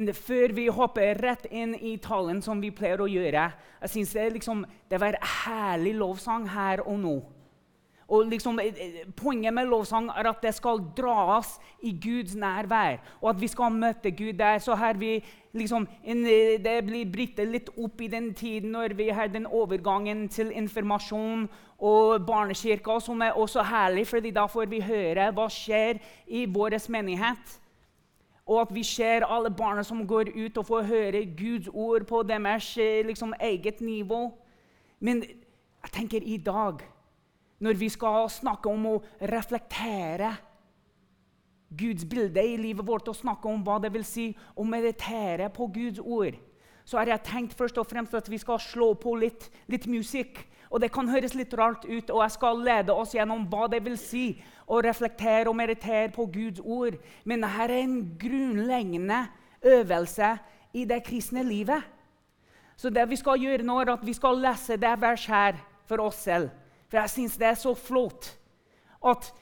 Før vi hopper rett inn i talen, som vi pleier å gjøre jeg synes Det, liksom, det var herlig lovsang her og nå. Og liksom, eh, eh, Poenget med lovsang er at det skal dras i Guds nærvær, og at vi skal møte Gud der. Så her vi liksom, eh, Det blir brittet litt opp i den tiden når vi har den overgangen til informasjon og barnekirka, som er også herlig, fordi da får vi høre hva skjer i vår menighet. Og at vi ser alle barna som går ut og får høre Guds ord på deres liksom, eget nivå. Men jeg tenker i dag når vi skal snakke om å reflektere Guds bilde i livet vårt og snakke om hva det vil si å meditere på Guds ord, så har jeg tenkt først og fremst at vi skal slå på litt, litt musikk. Og Det kan høres litt rart ut, og jeg skal lede oss gjennom hva det vil si å reflektere og meritere på Guds ord. Men dette er en grunnleggende øvelse i det kristne livet. Så det vi skal gjøre nå, er at vi skal lese det verset her for oss selv. For jeg syns det er så flott at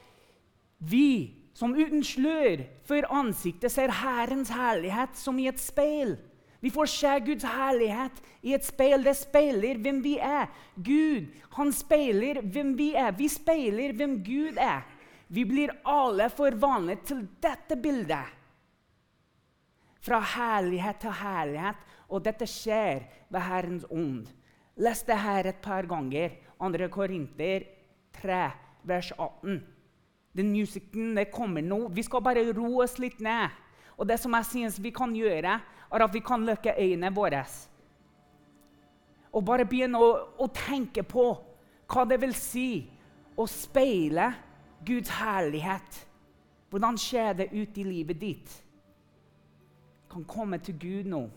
vi som uten slør for ansiktet ser Herrens herlighet som i et speil. Vi får se Guds herlighet i et speil. Det speiler hvem vi er. Gud han speiler hvem vi er. Vi speiler hvem Gud er. Vi blir alle forvandlet til dette bildet. Fra herlighet til herlighet. Og dette skjer ved Herrens ånd. Les det her et par ganger. 2. Korinter 3, vers 18. Den musikken det kommer nå. Vi skal bare roe oss litt ned. Og det som jeg synes vi kan gjøre, er at vi kan lukke øynene våre. Og bare begynne å, å tenke på hva det vil si å speile Guds herlighet. Hvordan skjer det ut i livet ditt? kan komme til Gud nå.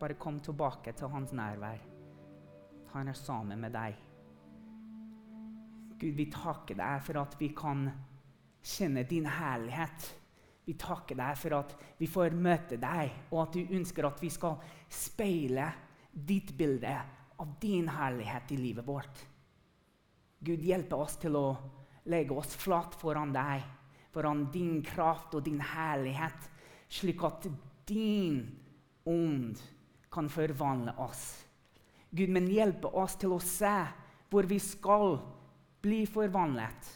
Bare kom tilbake til hans nærvær. Han er sammen med deg. Gud, vi takker deg for at vi kan kjenne din herlighet. Vi takker deg for at vi får møte deg, og at du ønsker at vi skal speile ditt bilde av din herlighet i livet vårt. Gud, hjelpe oss til å legge oss flat foran deg, foran din kraft og din herlighet, slik at din ånd kan forvandle oss. Gud, men hjelpe oss til å se hvor vi skal bli forvandlet,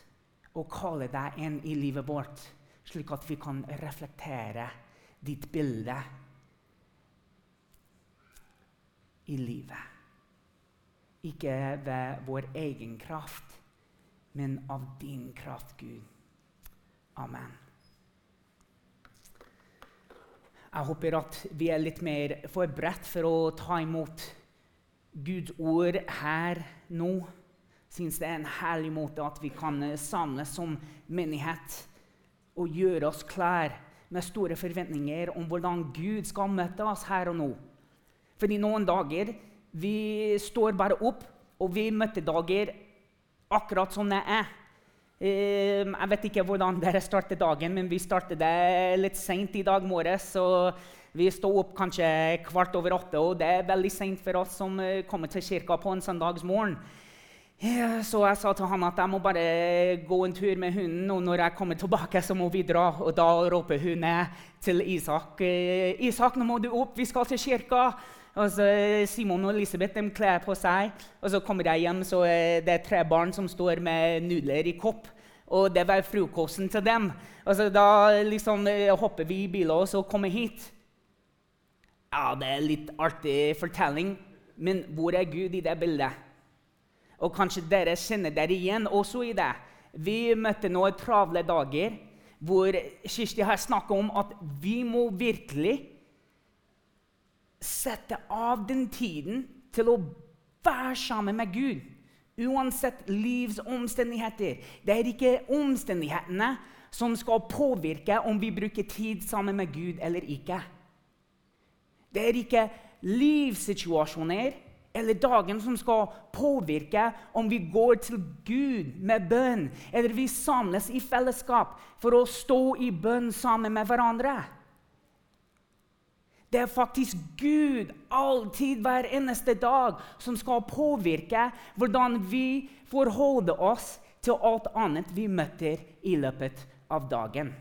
og kalle deg inn i livet vårt, slik at vi kan reflektere ditt bilde i livet. Ikke ved vår egen kraft, men av din kraft, Gud. Amen. Jeg håper at vi er litt mer forberedt for å ta imot Guds ord her nå. Syns det er en herlig måte at vi kan samles som menighet og gjøre oss klær med store forventninger om hvordan Gud skal møte oss her og nå. Fordi noen dager vi står bare opp, og vi møter dager akkurat som det er. Ehm, jeg vet ikke hvordan dere starter dagen, men vi startet det litt seint i dag morges. Vi sto opp kanskje kvart over åtte, og det er veldig seint for oss som eh, kommer til kirka på en søndagsmorgen. Så jeg sa til han at jeg må bare gå en tur med hunden, og når jeg kommer tilbake, så må vi dra. Og da råper hun til Isak eh, Isak, nå må du opp, vi skal til kirka. Og så Simon og Elisabeth de kler på seg, og så kommer jeg hjem, så det er tre barn som står med nudler i kopp. Og det var frokosten til dem. Og så da liksom eh, hopper vi i bilen og så kommer hit. Ja, det er litt artig fortelling, men hvor er Gud i det bildet? Og kanskje dere kjenner dere igjen også i det. Vi møtte noen travle dager hvor Kirsti har snakka om at vi må virkelig sette av den tiden til å være sammen med Gud. Uansett livs omstendigheter. Det er ikke omstendighetene som skal påvirke om vi bruker tid sammen med Gud eller ikke. Det er ikke livssituasjoner eller dagen som skal påvirke om vi går til Gud med bønn, eller vi samles i fellesskap for å stå i bønn sammen med hverandre. Det er faktisk Gud alltid, hver eneste dag, som skal påvirke hvordan vi forholder oss til alt annet vi møter i løpet av dagen.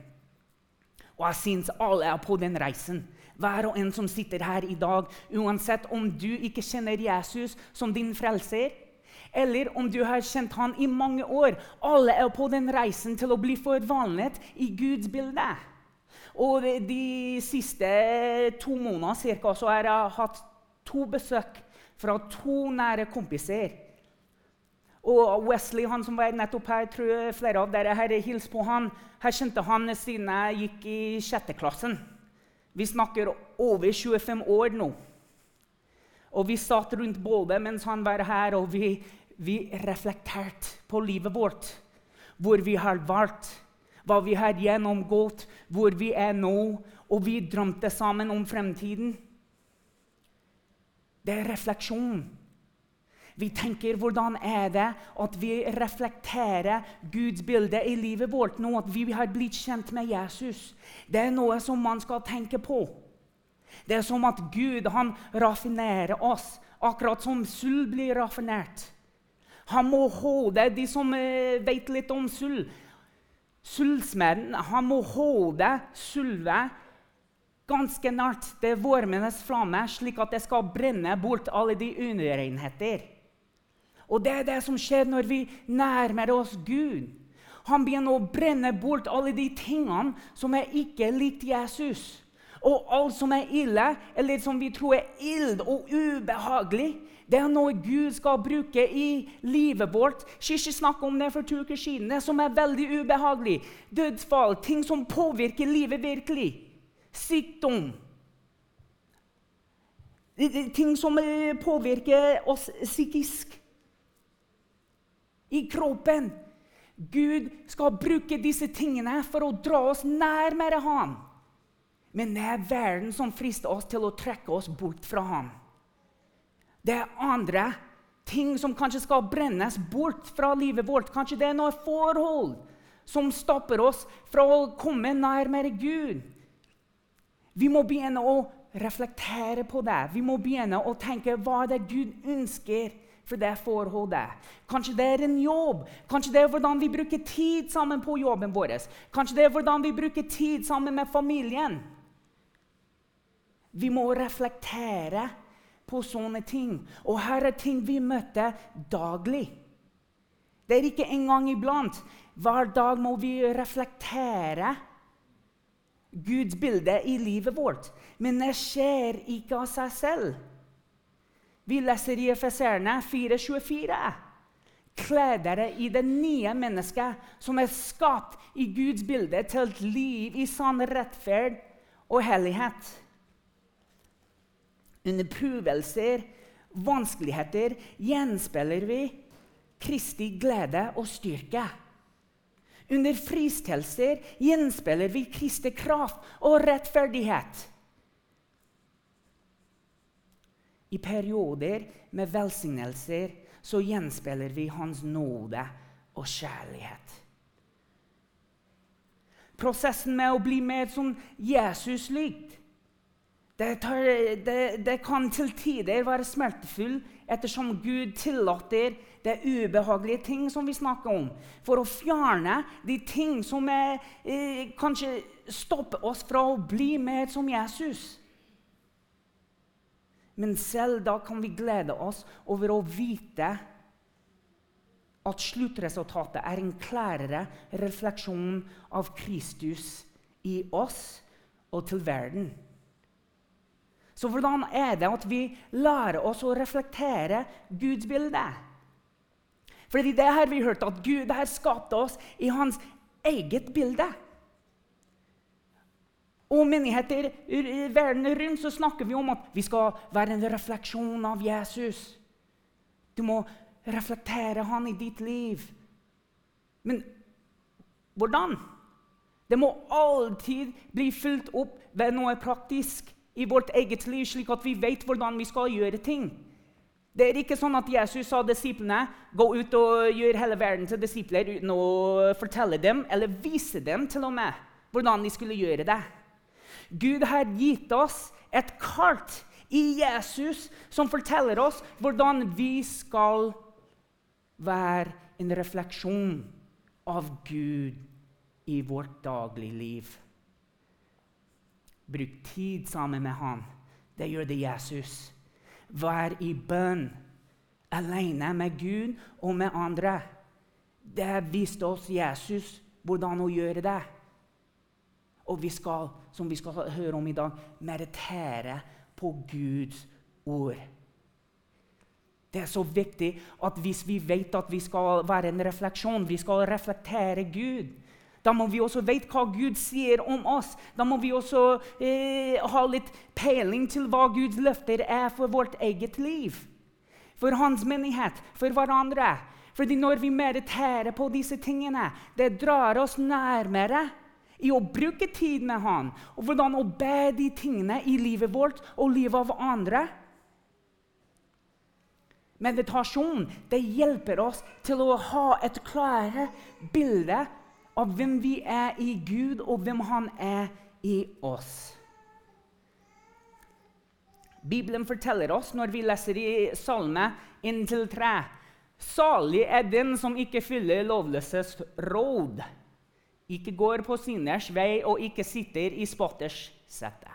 Og jeg syns alle er på den reisen. Hver og en som sitter her i dag, uansett om du ikke kjenner Jesus som din frelser, eller om du har kjent han i mange år. Alle er på den reisen til å bli forvandlet i Guds bilde. Og de siste to månedene cirka, har jeg hatt to besøk fra to nære kompiser. Og Wesley, han som var nettopp her, tror jeg flere av dere her hilst på han. Her kjente han siden jeg gikk i sjette klassen. Vi snakker over 25 år nå. Og vi satt rundt bålet mens han var her, og vi, vi reflekterte på livet vårt. Hvor vi har valgt hva vi har gjennomgått, hvor vi er nå, og vi drømte sammen om fremtiden. Det er refleksjon. Vi tenker hvordan er det at vi reflekterer Guds bilde i livet vårt nå at vi har blitt kjent med Jesus. Det er noe som man skal tenke på. Det er som at Gud han raffinerer oss, akkurat som sølv blir raffinert. Han må holde de som eh, vet litt om sølv. Sølvsmeden må holde sølvet ganske nært det varmende flamme, slik at det skal brenne bort alle de urenheter. Og det er det som skjer når vi nærmer oss Gud. Han begynner å brenne bort alle de tingene som er ikke likt Jesus. Og alt som er ille, eller som vi tror er ild og ubehagelig, det er noe Gud skal bruke i livet vårt. Kirsti snakket om det for to uker siden. Det som er veldig ubehagelig. Dødsfall, ting som påvirker livet virkelig. Sykdom. Ting som eh, påvirker oss psykisk. I kroppen. Gud skal bruke disse tingene for å dra oss nærmere ham. Men det er verden som frister oss til å trekke oss bort fra ham. Det er andre ting som kanskje skal brennes bort fra livet vårt. Kanskje det er noe forhold som stopper oss fra å komme nærmere Gud. Vi må begynne å reflektere på det. Vi må begynne å tenke hva det er Gud ønsker for det forholdet. Kanskje det er en jobb. Kanskje det er hvordan vi bruker tid sammen på jobben vår. Kanskje det er hvordan vi bruker tid sammen med familien. Vi må reflektere på sånne ting. Og her er ting vi møter daglig. Det er ikke engang iblant. Hver dag må vi reflektere Guds bilde i livet vårt. Men det skjer ikke av seg selv. Vi leser i Efeserne 4,24. Kle dere i det nye mennesket som er skapt i Guds bilde, til et liv i sann rettferd og hellighet under prøvelser, vanskeligheter, gjenspeiler vi Kristi glede og styrke. Under fristelser gjenspeiler vi Kristi kraft og rettferdighet. I perioder med velsignelser så gjenspeiler vi Hans nåde og kjærlighet. Prosessen med å bli mer som Jesus likt det, tar, det, det, kan til tider være smertefull ettersom Gud tillater det ubehagelige ting som vi snakker om, for å fjerne de ting som er, eh, kanskje stopper oss fra å bli mer som Jesus. Men selv da kan vi glede oss over å vite at sluttresultatet er en klærere refleksjon av Kristus i oss og til verden. Så hvordan er det at vi lærer oss å reflektere Guds bilde? Fordi det har vi hørt at Gud har skapt oss i hans eget bilde. Og menigheter verden rundt så snakker vi om at vi skal være en refleksjon av Jesus. Du må reflektere han i ditt liv. Men hvordan? Det må alltid bli fulgt opp ved noe praktisk i vårt eget liv, slik at vi vet hvordan vi skal gjøre ting. Det er ikke sånn at Jesus sa disiplene gå ut og gjøre hele verden til disipler uten å fortelle dem eller vise dem til og med hvordan de skulle gjøre det. Gud har gitt oss et kart i Jesus som forteller oss hvordan vi skal være en refleksjon av Gud i vårt daglige liv. Bruk tid sammen med Han. Det gjør det Jesus. Vær i bønn, alene med Gud og med andre. Det viste oss Jesus hvordan å gjøre det. Og vi skal, som vi skal høre om i dag, meditere på Guds ord. Det er så viktig at hvis vi vet at vi skal være en refleksjon, vi skal reflektere Gud, da må vi også vite hva Gud sier om oss. Da må vi også eh, ha litt peiling til hva Guds løfter er for vårt eget liv. For hans menighet, for hverandre. Fordi når vi mediterer på disse tingene, det drar oss nærmere i å bruke tid med Han, og hvordan å be de tingene i livet vårt og livet av andre. Meditasjon det hjelper oss til å ha et klare bilde av hvem vi er i Gud, og hvem Han er i oss. Bibelen forteller oss når vi leser i Salme 1-3 Salig er den som ikke fyller lovløses råd, ikke går på synders vei og ikke sitter i spotters sette.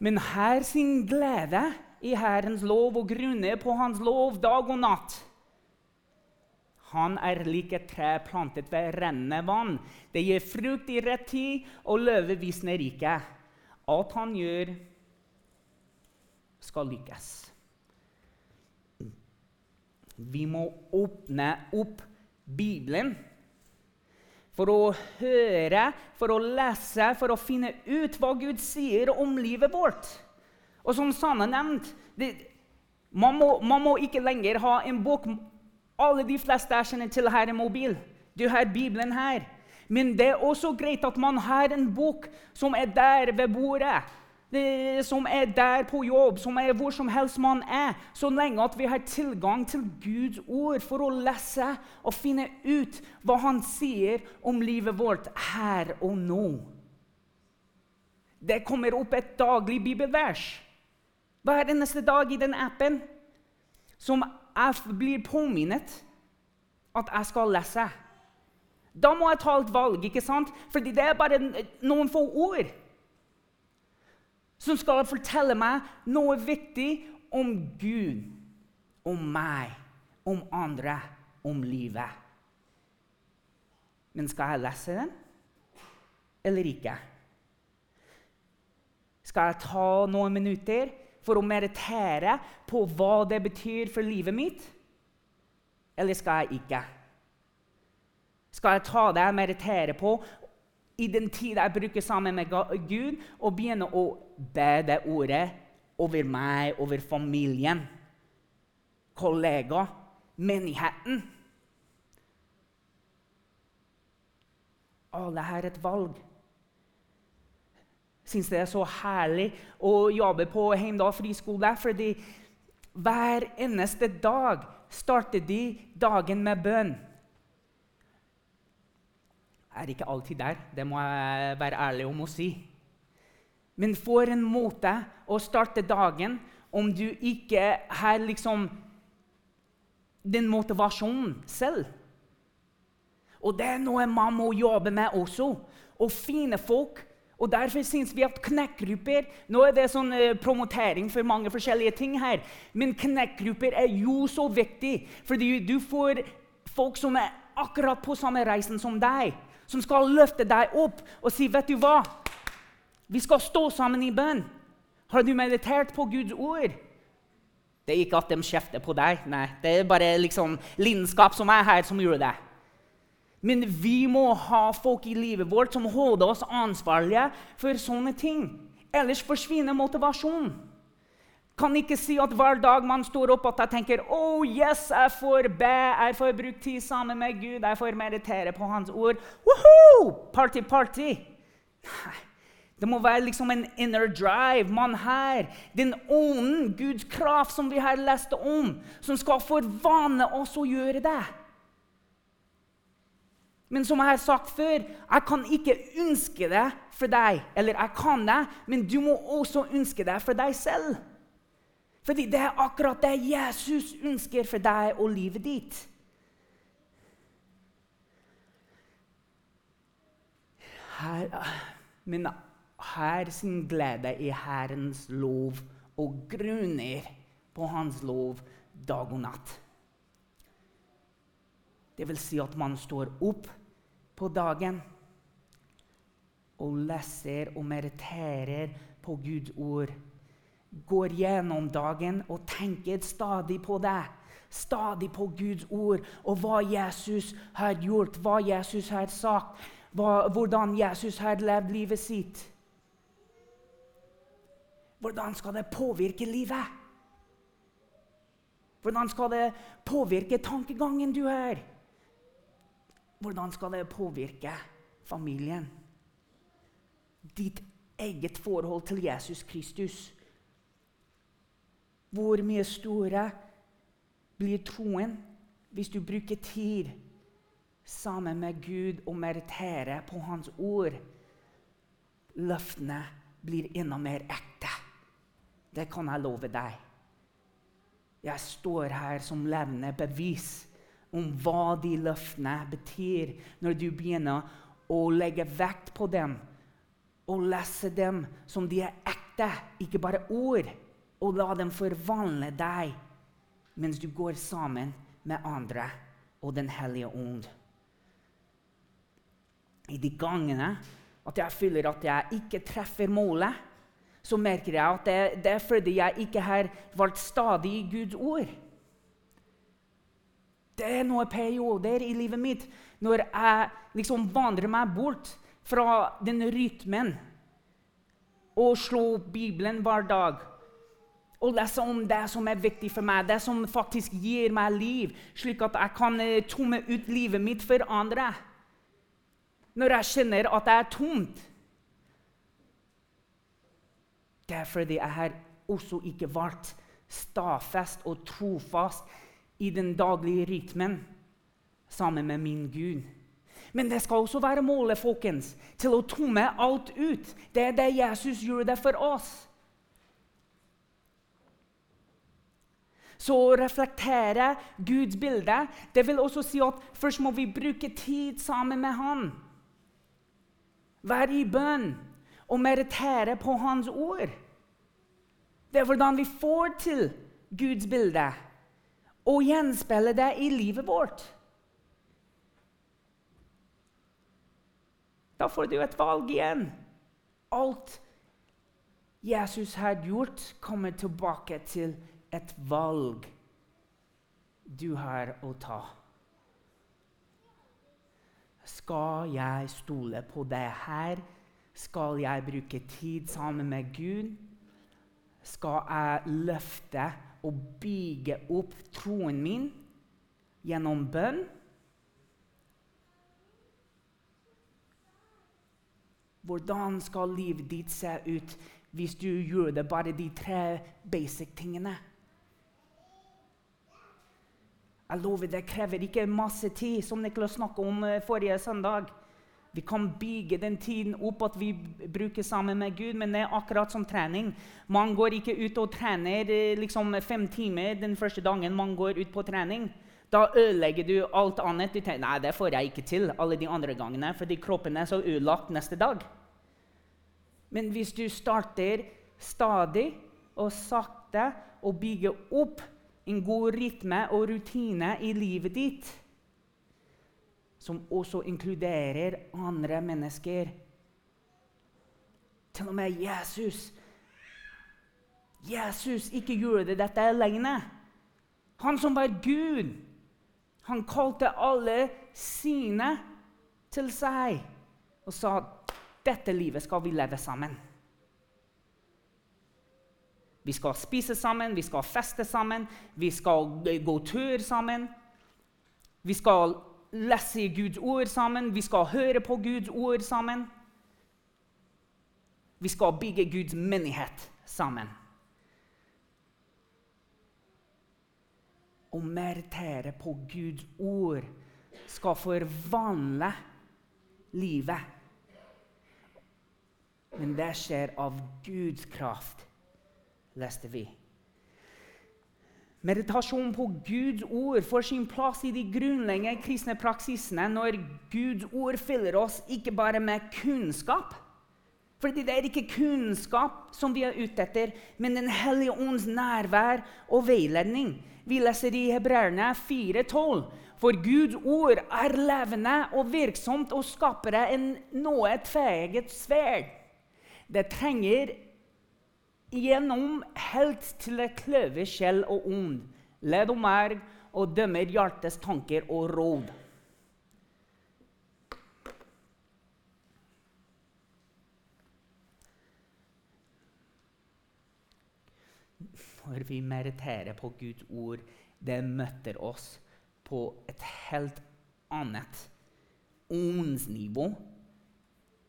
Men her sin glede i Herrens lov og grunner på Hans lov dag og natt. Han er lik et tre plantet ved rennende vann. Det gir frukt i rett tid, og løvet visner ikke. Alt han gjør, skal lykkes. Vi må åpne opp Bibelen for å høre, for å lese, for å finne ut hva Gud sier om livet vårt. Og som Sanne nevnte, man, man, må ikke lenger ha en bok alle de fleste jeg kjenner til, har en mobil. Du har Bibelen her. Men det er også greit at man har en bok som er der ved bordet. Som er der på jobb, som er hvor som helst man er. Så lenge at vi har tilgang til Guds ord for å lese og finne ut hva Han sier om livet vårt her og nå. Det kommer opp et daglig bibelvers hver eneste dag i den appen som jeg blir påminnet at jeg skal lese. Da må jeg ta et valg, ikke sant? Fordi det er bare noen få ord som skal fortelle meg noe viktig om Gud, om meg, om andre, om livet. Men skal jeg lese den eller ikke? Skal jeg ta noen minutter for å meditere på hva det betyr for livet mitt? Eller skal jeg ikke? Skal jeg ta det jeg mediterer på, i den tida jeg bruker sammen med Gud, og begynne å be det ordet over meg, over familien, kollegaer, menigheten? Alle har et valg syns det er så herlig å jobbe på Heimdal friskole. fordi hver eneste dag starter de dagen med bønn. Er ikke alltid der, det må jeg være ærlig om å si. Men for en måte å starte dagen om du ikke har liksom den motivasjonen selv. Og det er noe man må jobbe med også. Å finne folk og Derfor syns vi at knekkgrupper Nå er det sånn eh, promotering for mange forskjellige ting her. Men knekkgrupper er jo så viktig, fordi du får folk som er akkurat på samme reisen som deg, som skal løfte deg opp og si, 'Vet du hva? Vi skal stå sammen i bønn.' Har du meditert på Guds ord? Det er ikke at de kjefter på deg. Nei, det er bare liksom lidenskap som er her, som gjør det. Men vi må ha folk i livet vårt som holder oss ansvarlige for sånne ting. Ellers forsvinner motivasjonen. Kan ikke si at hver dag man står opp at jeg tenker oh yes, jeg får be, jeg får bruke tid sammen med Gud, jeg får meditere på Hans ord. Woohoo! Party, party! Nei. Det må være liksom en inner drive man her. Den ånden, Guds kraft, som vi har lest om, som skal forvane oss å gjøre det. Men som jeg har sagt før, jeg kan ikke ønske det for deg. Eller jeg kan det, men du må også ønske det for deg selv. Fordi det er akkurat det Jesus ønsker for deg og livet ditt. Her, men her sin glede i Herrens lov og grunner på Hans lov dag og natt. Det vil si at man står opp på dagen og leser og mediterer på Guds ord. Går gjennom dagen og tenker stadig på det. Stadig på Guds ord og hva Jesus har gjort, hva Jesus har sagt, hva, hvordan Jesus har levd livet sitt. Hvordan skal det påvirke livet? Hvordan skal det påvirke tankegangen du har? Hvordan skal det påvirke familien? Ditt eget forhold til Jesus Kristus. Hvor mye store blir troen hvis du bruker tid sammen med Gud og mediterer på Hans ord? Løftene blir enda mer ekte. Det kan jeg love deg. Jeg står her som levende bevis om hva de løftene betyr, når du begynner å legge vekt på dem og lese dem som de er ekte, ikke bare ord, og la dem forvandle deg mens du går sammen med andre og Den hellige ånd. I de gangene at jeg føler at jeg ikke treffer målet, så merker jeg at det, det er fordi jeg ikke har valgt stadig i Guds ord. Det er noen perioder i livet mitt når jeg liksom vandrer meg bort fra den rytmen og slår Bibelen hver dag og lese om det som er viktig for meg, det som faktisk gir meg liv, slik at jeg kan eh, tomme ut livet mitt for andre. Når jeg kjenner at det er tomt. Det er fordi jeg har også ikke vært stadfest og trofast i den daglige rytmen sammen med min Gud. Men det skal også være målet folkens, til å tomme alt ut. Det er det Jesus gjorde for oss. Så å reflektere Guds bilde det vil også si at først må vi bruke tid sammen med Han. Være i bønn og meritere på Hans ord. Det er hvordan vi får til Guds bilde og gjenspeile det i livet vårt. Da får du et valg igjen. Alt Jesus har gjort, kommer tilbake til et valg du har å ta. Skal jeg stole på det her? Skal jeg bruke tid sammen med Gud? Skal jeg løfte og bygge opp troen min gjennom bønn. Hvordan skal livet ditt se ut hvis du gjør det bare de tre basic tingene? Jeg lover Det krever ikke masse tid, som Niklas snakket om eh, forrige søndag. Vi kan bygge den tiden opp at vi bruker sammen med Gud, men det er akkurat som trening. Man går ikke ut og trener eh, liksom, fem timer den første dagen man går ut på trening. Da ødelegger du alt annet. Du tenker nei, det får jeg ikke til alle de andre gangene, fordi kroppen er så ødelagt neste dag. Men hvis du starter stadig og sakte og bygger opp en god rytme og rutine i livet ditt som også inkluderer andre mennesker. Til og med Jesus. Jesus ikke gjorde dette alene. Han som var Gud, han kalte alle sine til seg og sa dette livet skal vi leve sammen. Vi skal spise sammen, vi skal feste sammen, vi skal gå tur sammen. Vi skal lese Guds ord sammen, vi skal høre på Guds ord sammen. Vi skal bygge Guds menighet sammen. Å meritere på Guds ord skal forvandle livet. Men det skjer av Guds kraft, leste vi. Meditasjon på Guds ord får sin plass i de grunnleggende kristne praksisene når Guds ord fyller oss ikke bare med kunnskap. Fordi det er ikke kunnskap som vi er ute etter, men Den hellige ånds nærvær og veiledning. Vi leser i Hebreerne 4,12. For Guds ord er levende og virksomt og skaper en noe tveegget sverd. Det trenger gjennom helt til det kløver sjel og ond, led og merg, og dømmer hjertets tanker og råd. Når vi meriterer på Guds ord, det møter oss på et helt annet åndsnivå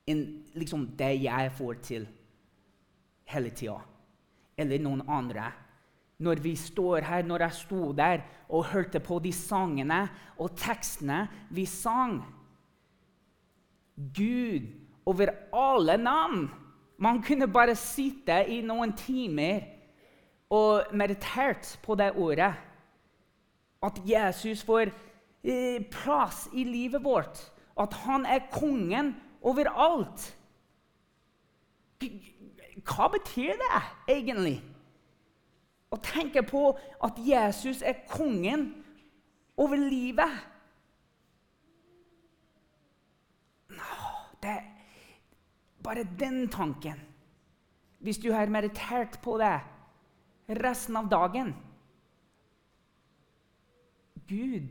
enn liksom det jeg får til hele tida eller noen andre. Når vi står her, når jeg sto der og hørte på de sangene og tekstene vi sang Gud over alle navn. Man kunne bare sitte i noen timer og meditert på det ordet. At Jesus får eh, plass i livet vårt. At han er kongen over alt. Hva betyr det egentlig? Å tenke på at Jesus er kongen over livet. Det er bare den tanken. Hvis du har meditert på det resten av dagen Gud,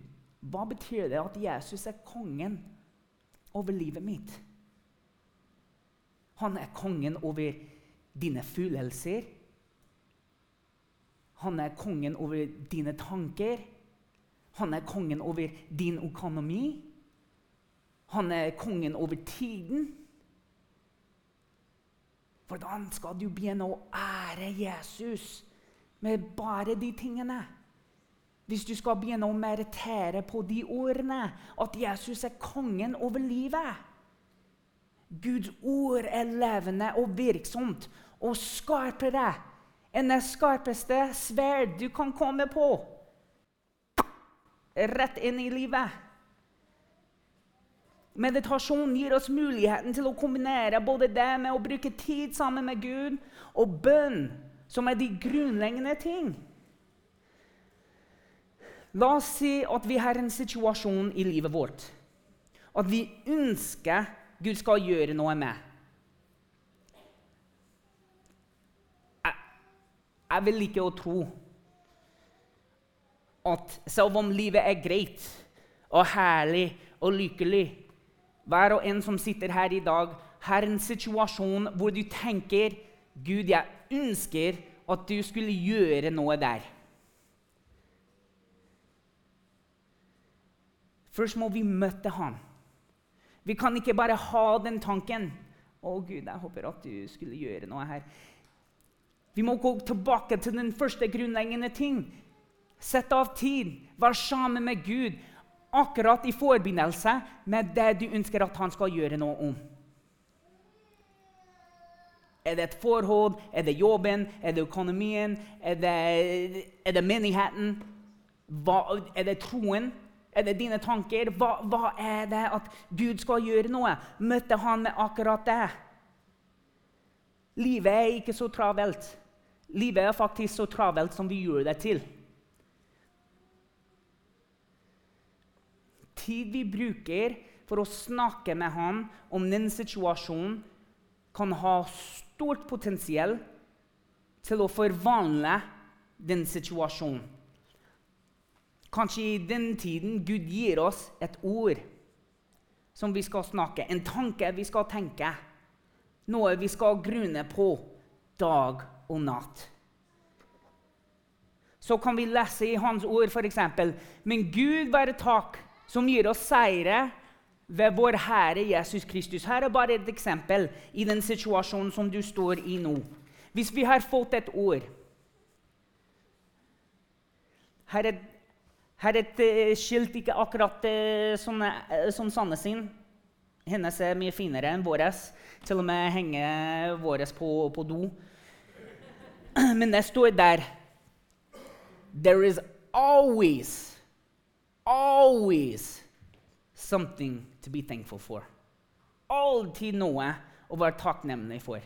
hva betyr det at Jesus er kongen over livet mitt? Han er kongen over livet dine følelser. Han er kongen over dine tanker. Han er kongen over din økonomi. Han er kongen over tiden. Hvordan skal du begynne å ære Jesus med bare de tingene? Hvis du skal begynne å meritere på de ordene, at Jesus er kongen over livet. Guds ord er levende og virksomt, og skarpere enn det skarpeste sverd du kan komme på. Rett inn i livet. Meditasjon gir oss muligheten til å kombinere både det med å bruke tid sammen med Gud og bønn, som er de grunnleggende ting. La oss si at vi har en situasjon i livet vårt at vi ønsker Gud skal gjøre noe med. Jeg vil ikke å tro at selv om livet er greit og herlig og lykkelig Hver og en som sitter her i dag, har en situasjon hvor du tenker Gud, jeg ønsker at du skulle gjøre noe der. Først må vi møte ham. Vi kan ikke bare ha den tanken. 'Å, Gud, jeg håper at du skulle gjøre noe her.' Vi må gå tilbake til den første grunnleggende ting. Sett av tid. Vær sammen med Gud akkurat i forbindelse med det du ønsker at han skal gjøre noe om. Er det et forhold? Er det jobben? Er det økonomien? Er det, er det menigheten? Hva, er det troen? Er det dine tanker? Hva, hva, er det at Gud skal gjøre noe? Møtte han med akkurat det? Livet er ikke så travelt. Livet er faktisk så travelt som vi gjør det til. Tid vi bruker for å snakke med ham om den situasjonen, kan ha stort potensial til å forvandle den situasjonen. Kanskje i den tiden Gud gir oss et ord som vi skal snakke, en tanke vi skal tenke, noe vi skal grunne på dag og natt. Så kan vi lese i Hans ord f.eks.: Men Gud være takk, som gir oss seire ved vår Herre Jesus Kristus. Her er bare et eksempel i den situasjonen som du står i nå. Hvis vi har fått et ord Her er Her er et eh, skilt ikke akkurat som Sanne sin. Hennes er mye finere enn vår. Til og med henger vår på, på do. Men det står der There is always, always something to be thankful for. Alltid noe å være takknemlig for.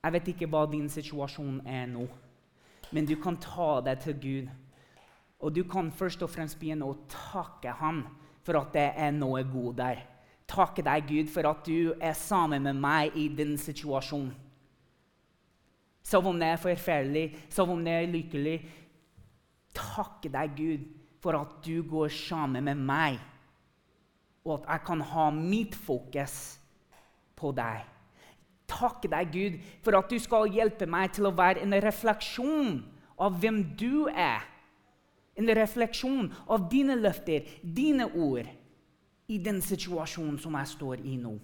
Jeg vet ikke hva din situasjon er nå, men du kan ta det til Gud. Og du kan først og fremst begynne å takke ham for at det er noe god der. Takke deg, Gud, for at du er sammen med meg i din situasjon. Selv om det er forferdelig, selv om det er lykkelig. Takke deg, Gud, for at du går sammen med meg, og at jeg kan ha mitt fokus på deg takke deg, Gud, for at du skal hjelpe meg til å være en refleksjon av hvem du er. En refleksjon av dine løfter, dine ord, i den situasjonen som jeg står i nå.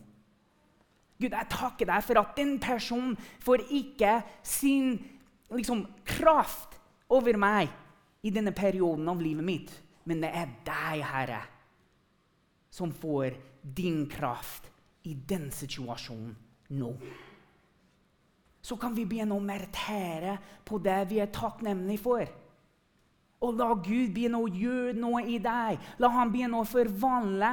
Gud, jeg takker deg for at den personen får ikke sin liksom, kraft over meg i denne perioden av livet mitt, men det er deg, Herre, som får din kraft i den situasjonen nå. Så kan vi begynne å meritere på det vi er takknemlige for. Og la Gud begynne å gjøre noe i deg. La Han begynne å forvandle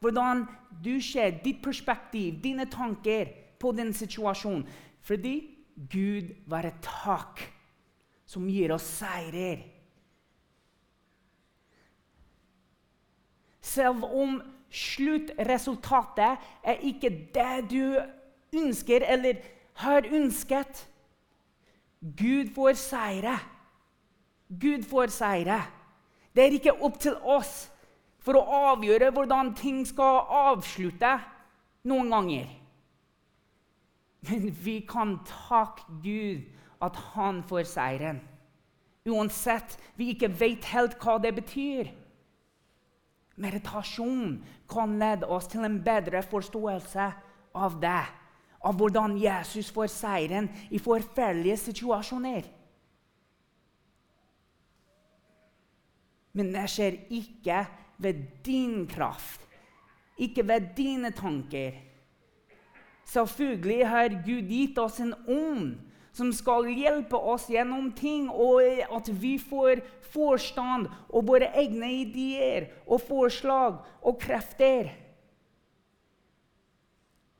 hvordan du ser, ditt perspektiv, dine tanker på den situasjonen. Fordi Gud var et tak som gir oss seirer. Selv om sluttresultatet er ikke det du ønsker eller har ønsket. Gud får seire. Gud får seire. Det er ikke opp til oss for å avgjøre hvordan ting skal avslutte noen ganger. Men vi kan takke Gud at han får seieren. Uansett vi ikke vet helt hva det betyr. Meditasjon kan lede oss til en bedre forståelse av det av hvordan Jesus får seieren i forferdelige situasjoner. Men det skjer ikke ved din kraft, ikke ved dine tanker. Selvfølgelig har Gud gitt oss en ånd som skal hjelpe oss gjennom ting, og at vi får forstand og våre egne ideer og forslag og krefter.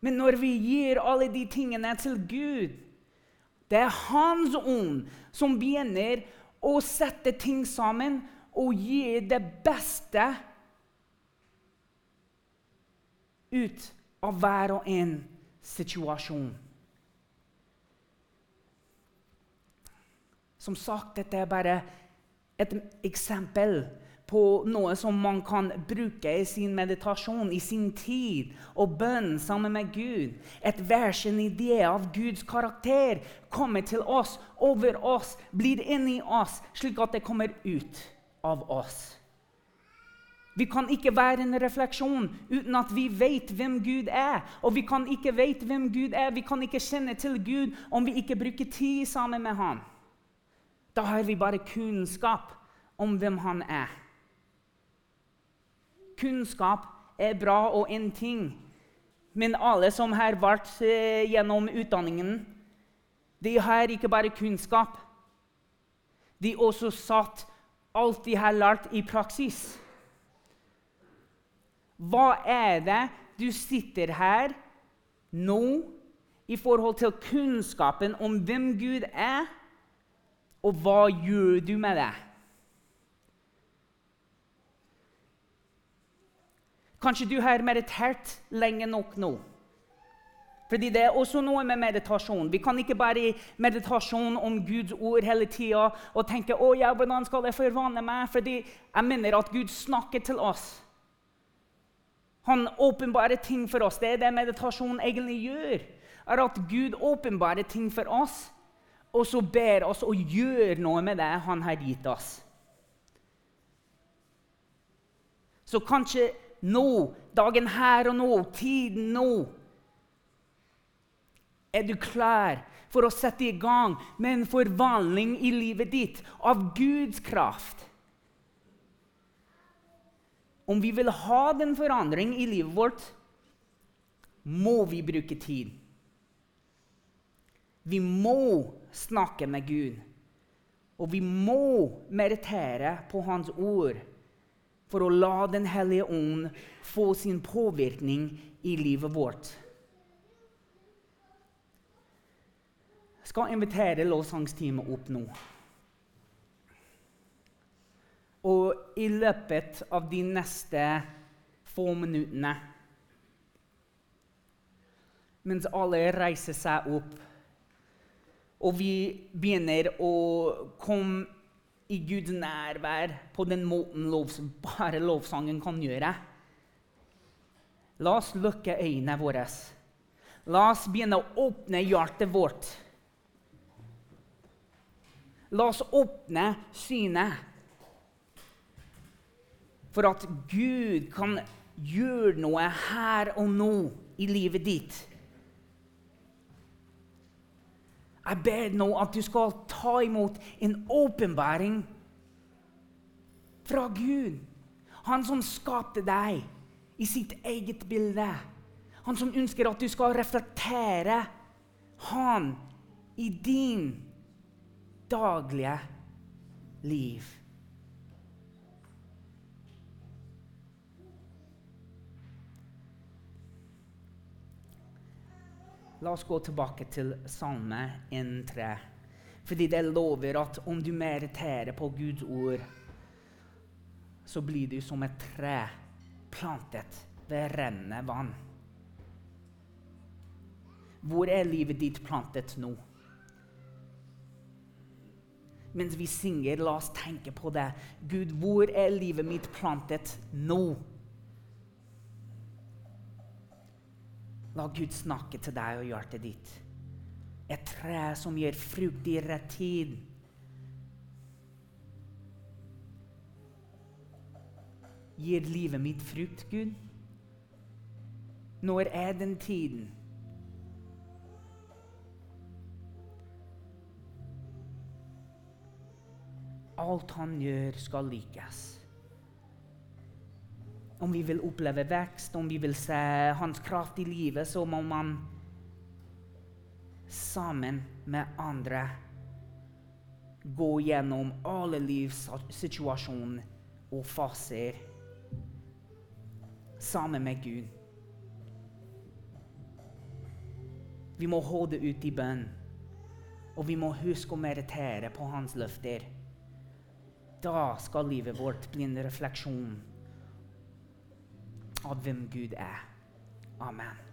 Men når vi gir alle de tingene til Gud Det er Hans ånd som begynner å sette ting sammen og gi det beste ut av hver og en situasjon. Som sagt, dette er bare et eksempel på noe som man kan bruke i sin meditasjon, i sin tid og bønn sammen med Gud. Et vers, en idé av Guds karakter kommer til oss, over oss, blir inni oss, slik at det kommer ut av oss. Vi kan ikke være en refleksjon uten at vi vet hvem Gud er. Og vi kan ikke vite hvem Gud er, vi kan ikke kjenne til Gud om vi ikke bruker tid sammen med ham. Da har vi bare kunnskap om hvem han er. Kunnskap er bra og en ting. Men alle som har vært eh, gjennom utdanningen, de har ikke bare kunnskap. De også satt alt de har lært, i praksis. Hva er det du sitter her nå i forhold til kunnskapen om hvem Gud er, og hva gjør du med det? Kanskje du har meditert lenge nok nå. Fordi det er også noe med meditasjon. Vi kan ikke bare i meditasjon om Guds ord hele tida og tenke å ja, hvordan skal jeg forvandle meg? Fordi jeg mener at Gud snakker til oss. Han åpenbarer ting for oss. Det er det meditasjon egentlig gjør. er At Gud åpenbarer ting for oss, og så ber oss å gjøre noe med det han har gitt oss. Så kanskje nå, dagen her og nå, tiden nå. Er du klar for å sette i gang med en forvandling i livet ditt av Guds kraft. Om vi vil ha den forandring i livet vårt, må vi bruke tid. Vi må snakke med Gud. Og vi må meritere på Hans ord for å la Den hellige ånd få sin påvirkning i livet vårt. Skal invitere lovsangsteamet opp nå. Og i løpet av de neste få minuttene Mens alle reiser seg opp, og vi begynner å komme i Guds nærvær på den måten lovs bare lovsangen kan gjøre. La oss lukke øynene våre. La oss begynne å åpne hjertet vårt. La oss åpne synet. For at Gud kan gjøre noe her og nå i livet ditt. Jeg ber nå at du skal ta imot en åpenbaring fra Gud. Han som skapte deg i sitt eget bilde. Han som ønsker at du skal reflektere han i din daglige liv. La oss gå tilbake til Salme 1,3. Fordi det lover at om du meriterer på Guds ord, så blir du som et tre plantet ved rennende vann. Hvor er livet ditt plantet nå? Mens vi synger, la oss tenke på det. Gud, hvor er livet mitt plantet nå? La Gud snakke til deg og hjertet ditt. Et tre som gir frukt i rett tid. Gir livet mitt frukt, Gud? Når er den tiden? Alt han gjør, skal likes om vi vil oppleve vekst, om vi vil se hans kraft i livet, så må man sammen med andre gå gjennom alle livssituasjoner og faser sammen med Gud. Vi må holde ut i bønn, og vi må huske å meritere på hans løfter. Da skal livet vårt bli en refleksjon av hvem Gud er. Amen.